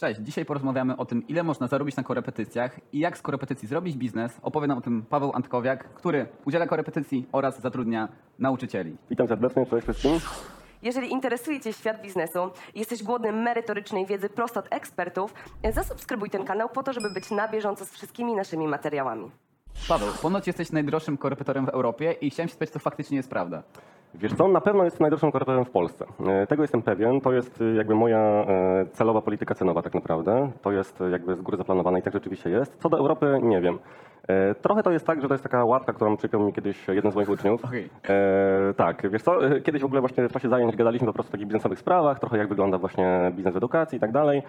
Cześć, dzisiaj porozmawiamy o tym, ile można zarobić na korepetycjach i jak z korepetycji zrobić biznes. Opowie nam o tym Paweł Antkowiak, który udziela korepetycji oraz zatrudnia nauczycieli. Witam serdecznie, cześć wszystkim. Jeżeli interesuje Cię świat biznesu i jesteś głodny merytorycznej wiedzy prosto od ekspertów, zasubskrybuj ten kanał po to, żeby być na bieżąco z wszystkimi naszymi materiałami. Paweł, ponoć jesteś najdroższym korepetorem w Europie i chciałem się spytać, czy to faktycznie jest prawda. Wiesz co, na pewno jest najdroższym korepetorem w Polsce. E, Tego jestem pewien. To jest e, jakby moja e, celowa polityka cenowa tak naprawdę. To jest jakby z góry zaplanowane i tak rzeczywiście jest. Co do Europy, nie wiem. E, Trochę to jest tak, że to jest taka łatka, którą przypiął mi kiedyś jeden z moich uczniów. Okej. E, tak, wiesz co, e, kiedyś w ogóle właśnie w czasie zajęć gadaliśmy po prostu o takich biznesowych sprawach, trochę jak wygląda właśnie biznes w edukacji i tak dalej.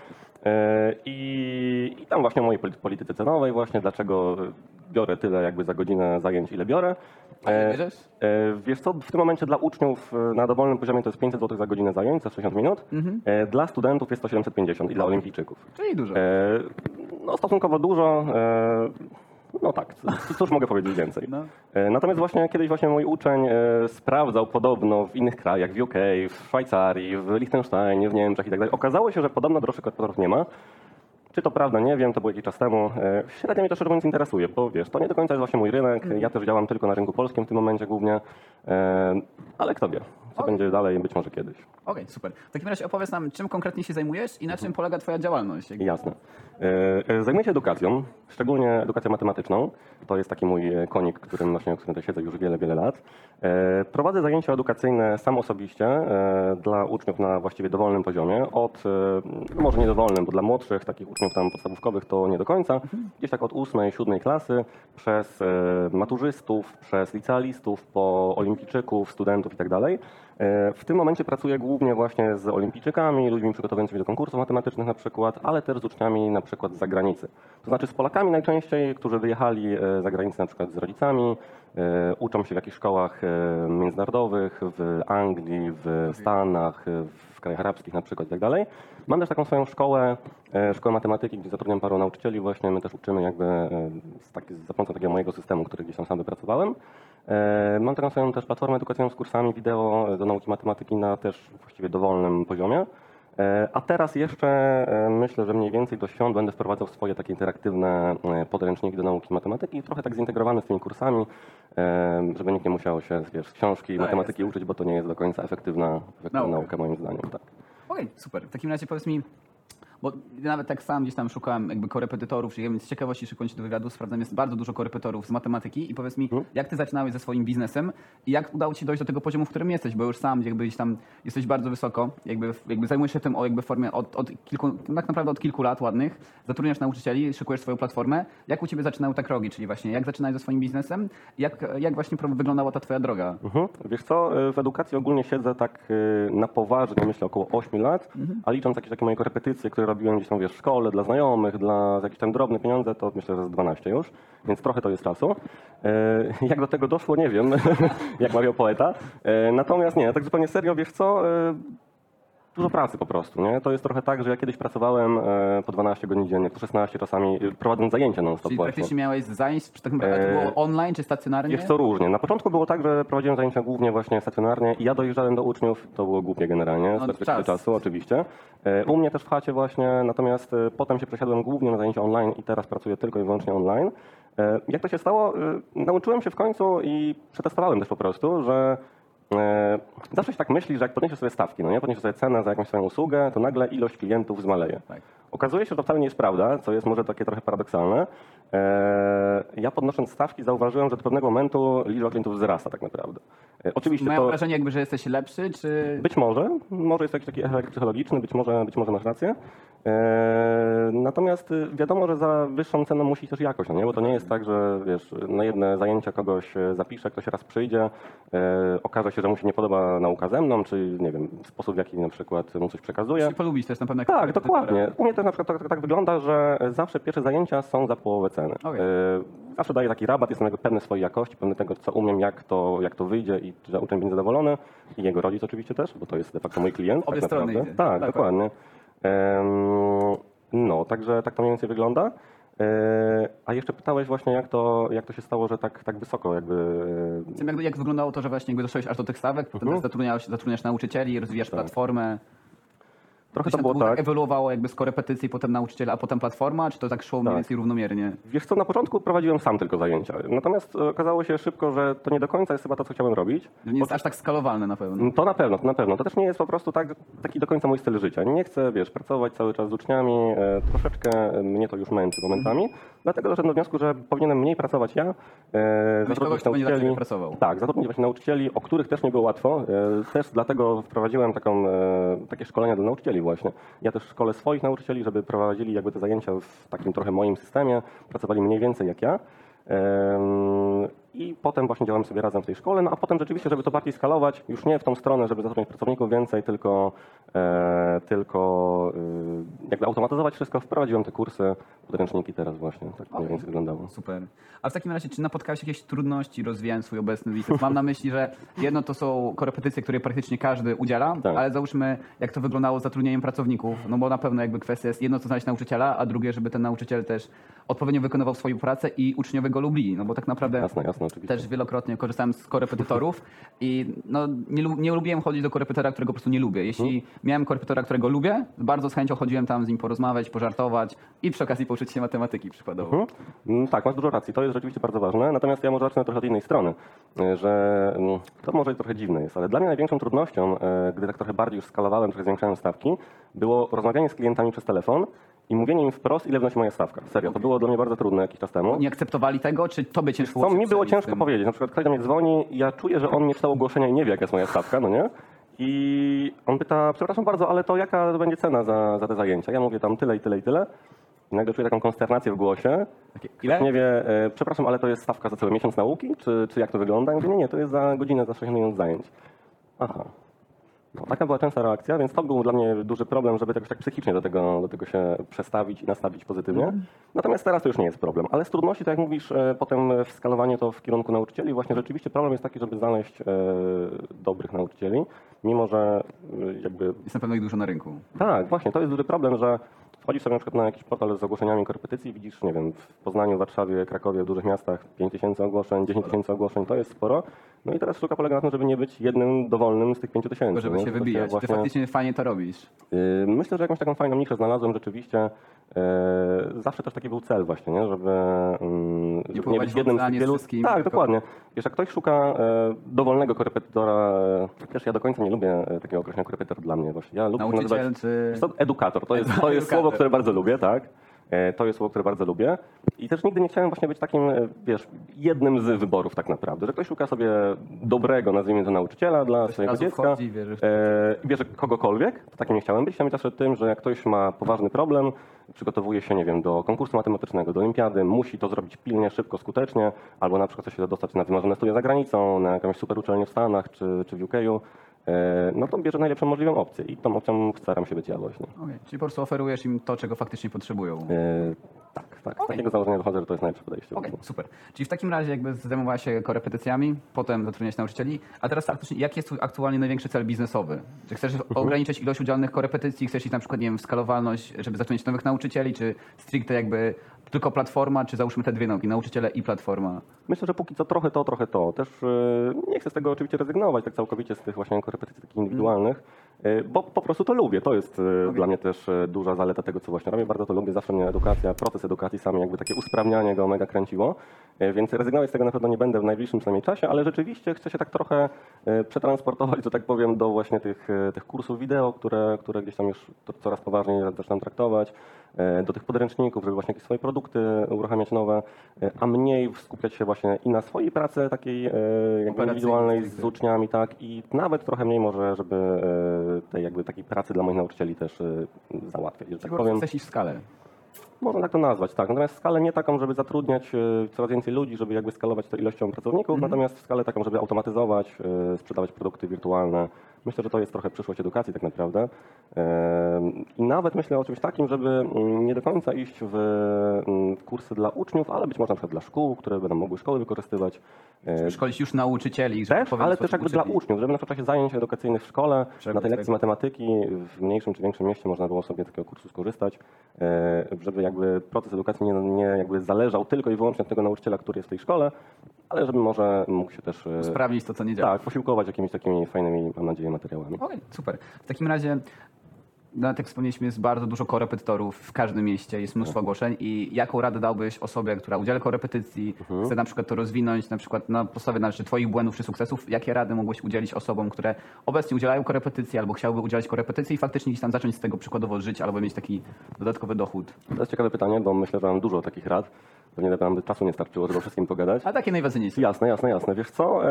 E, I, I tam właśnie o mojej poli- polityce cenowej właśnie, dlaczego biorę tyle jakby za godzinę zajęć, ile biorę. E? E, Wiesz co, w tym momencie dla uczniów e, na dowolnym poziomie to jest 500 zł za godzinę zajęć, za 60 minut. E, Dla studentów jest to 750 i dla olimpijczyków. Czyli dużo. E, No stosunkowo dużo. e, No tak, cóż mogę powiedzieć więcej. No. E, Natomiast właśnie kiedyś właśnie mój uczeń e, sprawdzał podobno w innych krajach, w UK, w Szwajcarii, w Liechtensteinie, w Niemczech i tak dalej. Okazało się, że podobno droższych korporatorów nie ma. Czy to prawda, nie wiem, to było jakiś czas temu. E, Średnio mnie to szczerze interesuje, bo wiesz, to nie do końca jest właśnie mój rynek. Ja też działam tylko na rynku polskim w tym momencie głównie. Ale kto wie, co będzie dalej, być może kiedyś. Okej, super. W takim razie opowiedz nam, czym konkretnie się zajmujesz i na czym polega twoja działalność. Jasne. E, e, Zajmuję się edukacją, szczególnie edukacją matematyczną. To jest taki mój konik, którym właśnie, którym tutaj siedzę już wiele, wiele lat. E, Prowadzę zajęcia edukacyjne sam osobiście dla uczniów na właściwie dowolnym poziomie. Od, no może nie dowolnym, bo dla młodszych, takich uczniów tam podstawówkowych to nie do końca. Gdzieś tak od ósmej, siódmej klasy, przez maturzystów, przez licealistów, po olimpijczyków, studentów i tak dalej. W tym momencie pracuję głównie właśnie z olimpijczykami, ludźmi przygotowującymi do konkursów matematycznych na przykład, ale też z uczniami na przykład z zagranicy. To znaczy z Polakami najczęściej, którzy wyjechali e, za granicę na przykład z rodzicami, e, uczą się w jakichś szkołach e, międzynarodowych, w Anglii, w Stanach, e, w krajach arabskich na przykład i tak dalej. Mam też taką swoją szkołę, e, szkołę matematyki, gdzie zatrudniam paru nauczycieli właśnie, my też uczymy jakby e, z taki, za pomocą takiego mojego systemu, który gdzieś tam sam wypracowałem. E, Mam taką swoją też platformę edukacyjną z kursami wideo e, do nauki matematyki na też właściwie dowolnym poziomie. E, A teraz jeszcze myślę, że mniej więcej do świąt będę wprowadzał swoje takie interaktywne podręczniki do nauki matematyki, trochę tak zintegrowane z tymi kursami, żeby nikt nie musiał się wiesz, z książki Tak, matematyki uczyć, bo to nie jest do końca efektywna, efektywna Nauka. nauka moim zdaniem. Tak. Okej, super. W takim razie powiedz mi, bo nawet tak sam gdzieś tam szukałem jakby korepetytorów, czyli z ciekawości szykując się do wywiadu, sprawdzam, jest bardzo dużo korepetorów z matematyki i powiedz mi, Mhm. jak ty zaczynałeś ze swoim biznesem i jak udało ci się dojść do tego poziomu, w którym jesteś, bo już sam jakby gdzieś tam jesteś bardzo wysoko, jakby, jakby zajmujesz się tym o jakby formie od, od kilku, tak naprawdę od kilku lat ładnych, zatrudniasz nauczycieli, szykujesz swoją platformę. Jak u ciebie zaczynały te krogi, czyli właśnie jak zaczynałeś ze swoim biznesem, jak, jak właśnie wyglądała ta twoja droga? Mhm. Wiesz co, y, w edukacji ogólnie siedzę tak y, na poważnie, myślę około 8 lat, a licząc jakieś takie moje korepetycje, które robiłem gdzieś tam wiesz, w szkole, dla znajomych, dla jakieś tam drobne pieniądze, to myślę, że z 12 już, więc trochę to jest czasu. Y, Jak do tego doszło, nie wiem, jak mawiał poeta. Y, Natomiast nie, tak zupełnie serio, wiesz co, y, Dużo pracy po prostu, nie? To jest trochę tak, że ja kiedyś pracowałem e, po 12 godzin dziennie, po 16 czasami, y, prowadząc zajęcia non-stop Czyli właśnie. praktycznie miałeś zajęć, czy tak naprawdę to Eee, było online czy stacjonarnie? Wiesz co, różnie. Na początku było tak, że prowadziłem zajęcia głównie właśnie stacjonarnie i ja dojeżdżałem do uczniów, to było głupie generalnie, z No, perspektywy czas. czasu oczywiście. E, U mnie też w chacie właśnie, natomiast e, potem się przesiadłem głównie na zajęcia online i teraz pracuję tylko i wyłącznie online. E, Jak to się stało? E, Nauczyłem się w końcu i przetestowałem też po prostu, że e, zawsze się tak myśli, że jak podniesiesz sobie stawki, no nie, podniesiesz sobie cenę za jakąś swoją usługę, to nagle ilość klientów zmaleje. Okazuje się, że to wcale nie jest prawda, co jest może takie trochę paradoksalne. Eee, ja podnosząc stawki zauważyłem, że do pewnego momentu liczba klientów wzrasta tak naprawdę. E, oczywiście Miałem to wrażenie jakby, że jesteś lepszy, czy... być może, może jest jakiś taki efekt psychologiczny, być może, być może masz rację. Eee, natomiast y, wiadomo, że za wyższą ceną musi też jakość, no nie? bo to nie jest tak, że wiesz, na jedne zajęcia kogoś e, zapiszę, ktoś raz przyjdzie, e, okaże się, że mu się nie podoba nauka ze mną, czy nie wiem, sposób w jaki na przykład mu coś przekazuję. Musi polubić też na pewno. Tak, dokładnie. U mnie na przykład tak, tak wygląda, że zawsze pierwsze zajęcia są za połowę ceny. E, Zawsze daję taki rabat, jestem pewny swojej jakości, pewny tego, co umiem, jak to, jak to wyjdzie i że uczeń będzie zadowolony. I jego rodzic oczywiście też, bo to jest de facto mój klient. Obie tak strony idzie. Tak, Tak, dokładnie. No, także tak to mniej więcej wygląda. E, A jeszcze pytałeś właśnie, jak to, jak to się stało, że tak, tak wysoko jakby... Jak, jak wyglądało to, że właśnie jakby doszłeś aż do tych stawek, Mhm. zatrudniałeś, zatrudniasz nauczycieli, rozwijasz Tak. platformę. Trochę Gdzieś to było tak. ewoluowało jakby z korepetycji, potem nauczyciel, a potem platforma, czy to tak szło mniej Tak. więcej równomiernie? Wiesz co, na początku prowadziłem sam tylko zajęcia. Natomiast e, okazało się szybko, że to nie do końca jest chyba to, co chciałem robić. Nie jest aż tak skalowalne na pewno. To na pewno, to na pewno. To też nie jest po prostu tak, taki do końca mój styl życia. Nie chcę, wiesz, pracować cały czas z uczniami. E, troszeczkę mnie to już męczy momentami. Dlatego doszedłem do wniosku, że powinienem mniej pracować ja. E, Mieć kogoś, kto będzie dla ciebie pracował. Tak, zatrudnić właśnie nauczycieli, o których też nie było łatwo. Też dlatego wprowadziłem taką, takie szkolenia dla nauczycieli właśnie. Ja też szkolę swoich nauczycieli, żeby prowadzili jakby te zajęcia w takim trochę moim systemie. Pracowali mniej więcej jak ja. I potem właśnie działamy sobie razem w tej szkole, no a potem rzeczywiście, żeby to bardziej skalować, już nie w tą stronę, żeby zatrudniać pracowników więcej, tylko, e, tylko y, jakby automatyzować wszystko, wprowadziłem te kursy, podręczniki teraz właśnie, tak mniej Okej. więcej wyglądało. Super. A w takim razie, czy napotkałeś jakieś trudności rozwijając swój obecny biznes? Mam na myśli, że jedno to są korepetycje, które praktycznie każdy udziela, Tak. ale załóżmy, jak to wyglądało z zatrudnieniem pracowników, no bo na pewno jakby kwestia jest jedno to znaleźć nauczyciela, a drugie, żeby ten nauczyciel też odpowiednio wykonywał swoją pracę i uczniowie go lubili, no bo tak naprawdę Jasne, jasne, oczywiście. też wielokrotnie korzystałem z korepetytorów i no, nie, nie lubiłem chodzić do korepetytora, którego po prostu nie lubię. Jeśli Mhm. miałem korepetytora, którego lubię, bardzo z chęcią chodziłem tam z nim porozmawiać, pożartować i przy okazji pouczyć się matematyki przykładowo. Mhm. Mm, Tak, masz dużo racji, to jest rzeczywiście bardzo ważne. Natomiast ja może zacznę trochę od innej strony, y, że mm, to może trochę dziwne jest, ale dla mnie największą trudnością, y, gdy tak trochę bardziej już skalowałem, trochę zwiększałem stawki, było rozmawianie z klientami przez telefon i mówienie im wprost, ile wynosi moja stawka. Serio, to było dla mnie bardzo trudne jakiś czas temu. Nie akceptowali tego, czy tobie ciężko się mi było ciężko tym? powiedzieć, na przykład ktoś do mnie dzwoni, ja czuję, że on nie czytał ogłoszenia i nie wie, jaka jest moja stawka, no nie? I on pyta, przepraszam bardzo, ale to jaka będzie cena za, za te zajęcia? Ja mówię tam tyle i tyle i tyle. I nagle czuję taką konsternację w głosie. Ile? nie wie, e, przepraszam, ale to jest stawka za cały miesiąc nauki, czy, czy jak to wygląda? Ja mówię, nie, nie, to jest za godzinę, za 6 minut zajęć. Aha. No, taka była częsta reakcja, więc to był dla mnie duży problem, żeby jakoś tak psychicznie do tego, do tego się przestawić i nastawić pozytywnie. Natomiast teraz to już nie jest problem. Ale z trudności, tak jak mówisz, e, potem w skalowaniu to w kierunku nauczycieli, właśnie rzeczywiście problem jest taki, żeby znaleźć e, dobrych nauczycieli, mimo że e, jakby Jest na pewno ich dużo na rynku. tak, właśnie, to jest duży problem, że wchodzisz sobie na przykład na jakiś portal z ogłoszeniami korepetycji, widzisz, nie wiem, w Poznaniu, Warszawie, Krakowie, w dużych miastach 5 tysięcy ogłoszeń, 10 tysięcy ogłoszeń, to jest sporo. No i teraz sztuka polega na tym, żeby nie być jednym dowolnym z tych 5 tysięcy. Tylko żeby nie? się wybijać. Ty właśnie- faktycznie fajnie to robisz. Yy, Myślę, że jakąś taką fajną niszę znalazłem rzeczywiście. Yy, Zawsze też taki był cel właśnie, nie? żeby, mm, żeby nie być jednym z z wielu... wszystkim, Tak, tylko- dokładnie. Wiesz, jak ktoś szuka e, dowolnego korepetytora, też ja do końca nie lubię takiego określenia korepetytor dla mnie. Właśnie. Ja lubię Nauczyciel nazywać, czy... Edukator, to jest, to jest Edukator. Słowo, które bardzo lubię, tak? E, To jest słowo, które bardzo lubię. I też nigdy nie chciałem właśnie być takim, e, wiesz, jednym z wyborów tak naprawdę, że ktoś szuka sobie dobrego, nazwijmy to nauczyciela dla Ktoś swojego dziecka. wchodzi i wie, że- E, i bierze kogokolwiek, to takim nie chciałem być. Chciałem być zawsze tym, że jak ktoś ma poważny problem, przygotowuje się, nie wiem, do konkursu matematycznego, do olimpiady, musi to zrobić pilnie, szybko, skutecznie, albo na przykład chce się dostać na wymarzone studia za granicą, na jakąś super uczelnię w Stanach czy, czy w UK-u, e, no to bierze najlepszą możliwą opcję i tą opcją staram się być ja właśnie. Okej, Czyli po prostu oferujesz im to, czego faktycznie potrzebują. Tak, tak. Z takiego założenia wychodzę, że to jest najlepsze podejście. Okej, super. Czyli w takim razie jakby zajmowała się korepetycjami, potem zatrudniać nauczycieli, a teraz faktycznie jaki jest twój aktualnie największy cel biznesowy? Czy chcesz Mhm. ograniczyć ilość udzielnych korepetycji, chcesz iść na przykład, nie wiem, w skalowalność, żeby zatrudnić nowych nauczycieli, czy stricte jakby tylko platforma, czy załóżmy te dwie nogi, nauczyciele i platforma? Myślę, że póki co trochę to, trochę to. Też e, nie chcę z tego oczywiście rezygnować tak całkowicie z tych właśnie korepetycji takich indywidualnych, e, bo po prostu to lubię. To jest e, dla mnie też e, duża zaleta tego, co właśnie robię. Bardzo to lubię. Zawsze mnie edukacja, proces edukacji sam jakby takie usprawnianie go mega kręciło. E, Więc rezygnować z tego na pewno nie będę w najbliższym przynajmniej czasie, ale rzeczywiście chcę się tak trochę e, przetransportować, że tak powiem, do właśnie tych, e, tych kursów wideo, które, które gdzieś tam już coraz poważniej zaczynam traktować, e, do tych podręczników, żeby właśnie jakieś swoje produkty uruchamiać nowe, e, a mniej skupiać się właśnie i na swojej pracy takiej e, jakby indywidualnej z uczniami, tak, i nawet trochę mniej może, żeby e, tej jakby takiej pracy dla moich nauczycieli też e, załatwiać, że tak powiem. chcesz skalę? Można tak to nazwać, tak. Natomiast skalę nie taką, żeby zatrudniać e, coraz więcej ludzi, żeby jakby skalować to ilością pracowników, Mhm. natomiast skalę taką, żeby automatyzować, e, sprzedawać produkty wirtualne. Myślę, że to jest trochę przyszłość edukacji tak naprawdę. I nawet myślę o czymś takim, żeby mm, nie do końca iść w, mm, w kursy dla uczniów, ale być może na przykład dla szkół, które będą mogły szkoły wykorzystywać. E, Szkolić już nauczycieli, żeby też, ale też jakby dla uczyli. uczniów, żeby na przykład w czasie zajęć edukacyjnych w szkole, Żeby na tej lekcji matematyki w mniejszym czy większym mieście można było sobie takiego kursu skorzystać, e, żeby jakby proces edukacji nie, nie jakby zależał tylko i wyłącznie od tego nauczyciela, który jest w tej szkole, ale żeby może mógł się też e, Sprawdzić to, co nie działa. tak, posiłkować jakimiś takimi fajnymi, mam nadzieję, materiałami. Okej, super. W takim razie no, tak jak wspomnieliśmy, jest bardzo dużo korepetytorów w każdym mieście, jest mnóstwo ogłoszeń i jaką radę dałbyś osobie, która udziela korepetycji, chce na przykład to rozwinąć, na przykład na podstawie należy twoich błędów czy sukcesów, jakie rady mógłbyś udzielić osobom, które obecnie udzielają korepetycji albo chciałyby udzielać korepetycji i faktycznie gdzieś tam zacząć z tego przykładowo żyć albo mieć taki dodatkowy dochód? To jest ciekawe pytanie, bo myślę, że mam dużo takich rad. Pewnie nam by czasu nie starczyło, żeby o wszystkim pogadać. A takie najważniejsze. Jasne, jasne, jasne. Wiesz co,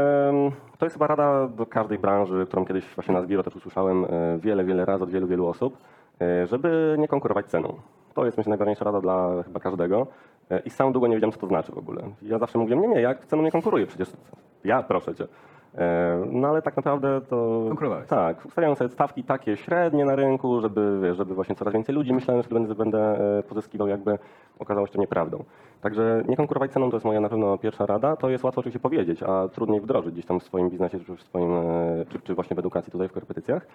to jest chyba rada do każdej branży, którą kiedyś właśnie na Zbiro też usłyszałem e, wiele, wiele razy od wielu, wielu osób, e, żeby nie konkurować ceną. To jest myślę najważniejsza rada dla chyba każdego. E, I sam długo nie wiedziałem, co to znaczy w ogóle. Ja zawsze mówiłem, nie, nie, ja ceną nie konkuruję, przecież ja proszę cię. E, No ale tak naprawdę to... Konkurowałeś. Tak, ustawiałem sobie stawki takie średnie na rynku, żeby, żeby właśnie coraz więcej ludzi myślałem, że będę, będę e, pozyskiwał, jakby okazało się to nieprawdą. Także nie konkurować ceną to jest moja na pewno pierwsza rada. To jest łatwo oczywiście powiedzieć, a trudniej wdrożyć gdzieś tam w swoim biznesie, czy w swoim, e, czy, czy właśnie w edukacji tutaj w korepetycjach.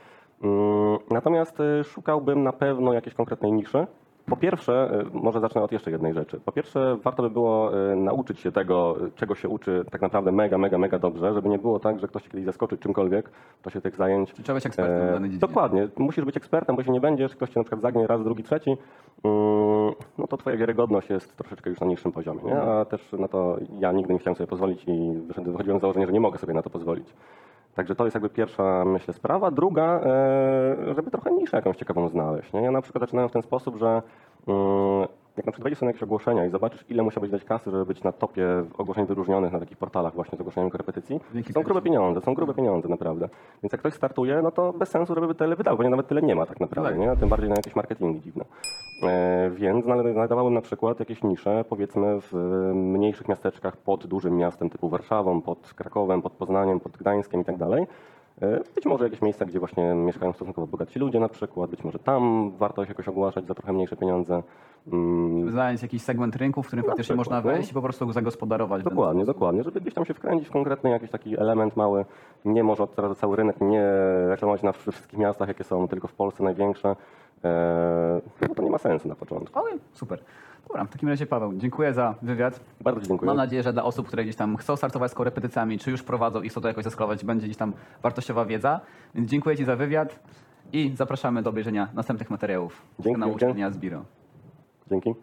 Mm, Natomiast szukałbym na pewno jakiejś konkretnej niszy. Po pierwsze, e, może zacznę od jeszcze jednej rzeczy. Po pierwsze, warto by było e, nauczyć się tego, czego się uczy tak naprawdę mega, mega, mega dobrze, żeby nie było tak, że ktoś się kiedyś zaskoczy czymkolwiek w czasie tych zajęć. Czy trzeba być ekspertem w E, danej dziedzinie? Dokładnie. Musisz być ekspertem, bo jeśli nie będziesz, ktoś cię na przykład zagnie raz, drugi, trzeci, mm, no to twoja wiarygodność jest troszeczkę już na niższym poziomie. Nie? A też na to ja nigdy nie chciałem sobie pozwolić i wychodziłem z założenia, że nie mogę sobie na to pozwolić. Także to jest jakby pierwsza, myślę, sprawa. Druga, e, żeby trochę niszę jakąś ciekawą znaleźć. Nie? Ja na przykład zaczynałem w ten sposób, że mm, przykład wejdziesz sobie na jakieś ogłoszenia i zobaczysz, ile musiałbyś dać kasy, żeby być na topie ogłoszeń wyróżnionych na takich portalach właśnie z ogłoszeniami korepetycji, Dzięki są grube pieniądze, są grube pieniądze naprawdę. Więc jak ktoś startuje, no to bez sensu, żeby tyle wydał, bo nie, nawet tyle nie ma tak naprawdę, Tak. nie? tym bardziej na jakieś marketingi dziwne. E, więc znajdowałem na przykład jakieś nisze, powiedzmy w mniejszych miasteczkach pod dużym miastem typu Warszawą, pod Krakowem, pod Poznaniem, pod Gdańskiem i tak dalej. E, Być może jakieś miejsca, gdzie właśnie mieszkają stosunkowo bogatsi ludzie na przykład, być może tam warto się jakoś ogłaszać za trochę mniejsze pieniądze. Mm, Znaleźć jakiś segment rynku, w którym faktycznie można wejść i po prostu go zagospodarować. Dokładnie, dokładnie, żeby gdzieś tam się wkręcić w konkretny jakiś taki element mały. Nie może od teraz cały rynek nie reklamować na wszystkich miastach, jakie są tylko w Polsce największe. Eee, no to nie ma sensu na początku. Okej, super. Dobra, w takim razie Paweł, dziękuję za wywiad. Bardzo dziękuję. Mam nadzieję, że dla osób, które gdzieś tam chcą startować z korepetycjami, czy już prowadzą i chcą to jakoś zeskalować, będzie gdzieś tam wartościowa wiedza. Więc dziękuję Ci za wywiad i zapraszamy do obejrzenia następnych materiałów z Dzięki wielkie. Uczelnia Zbiro. Dzięki.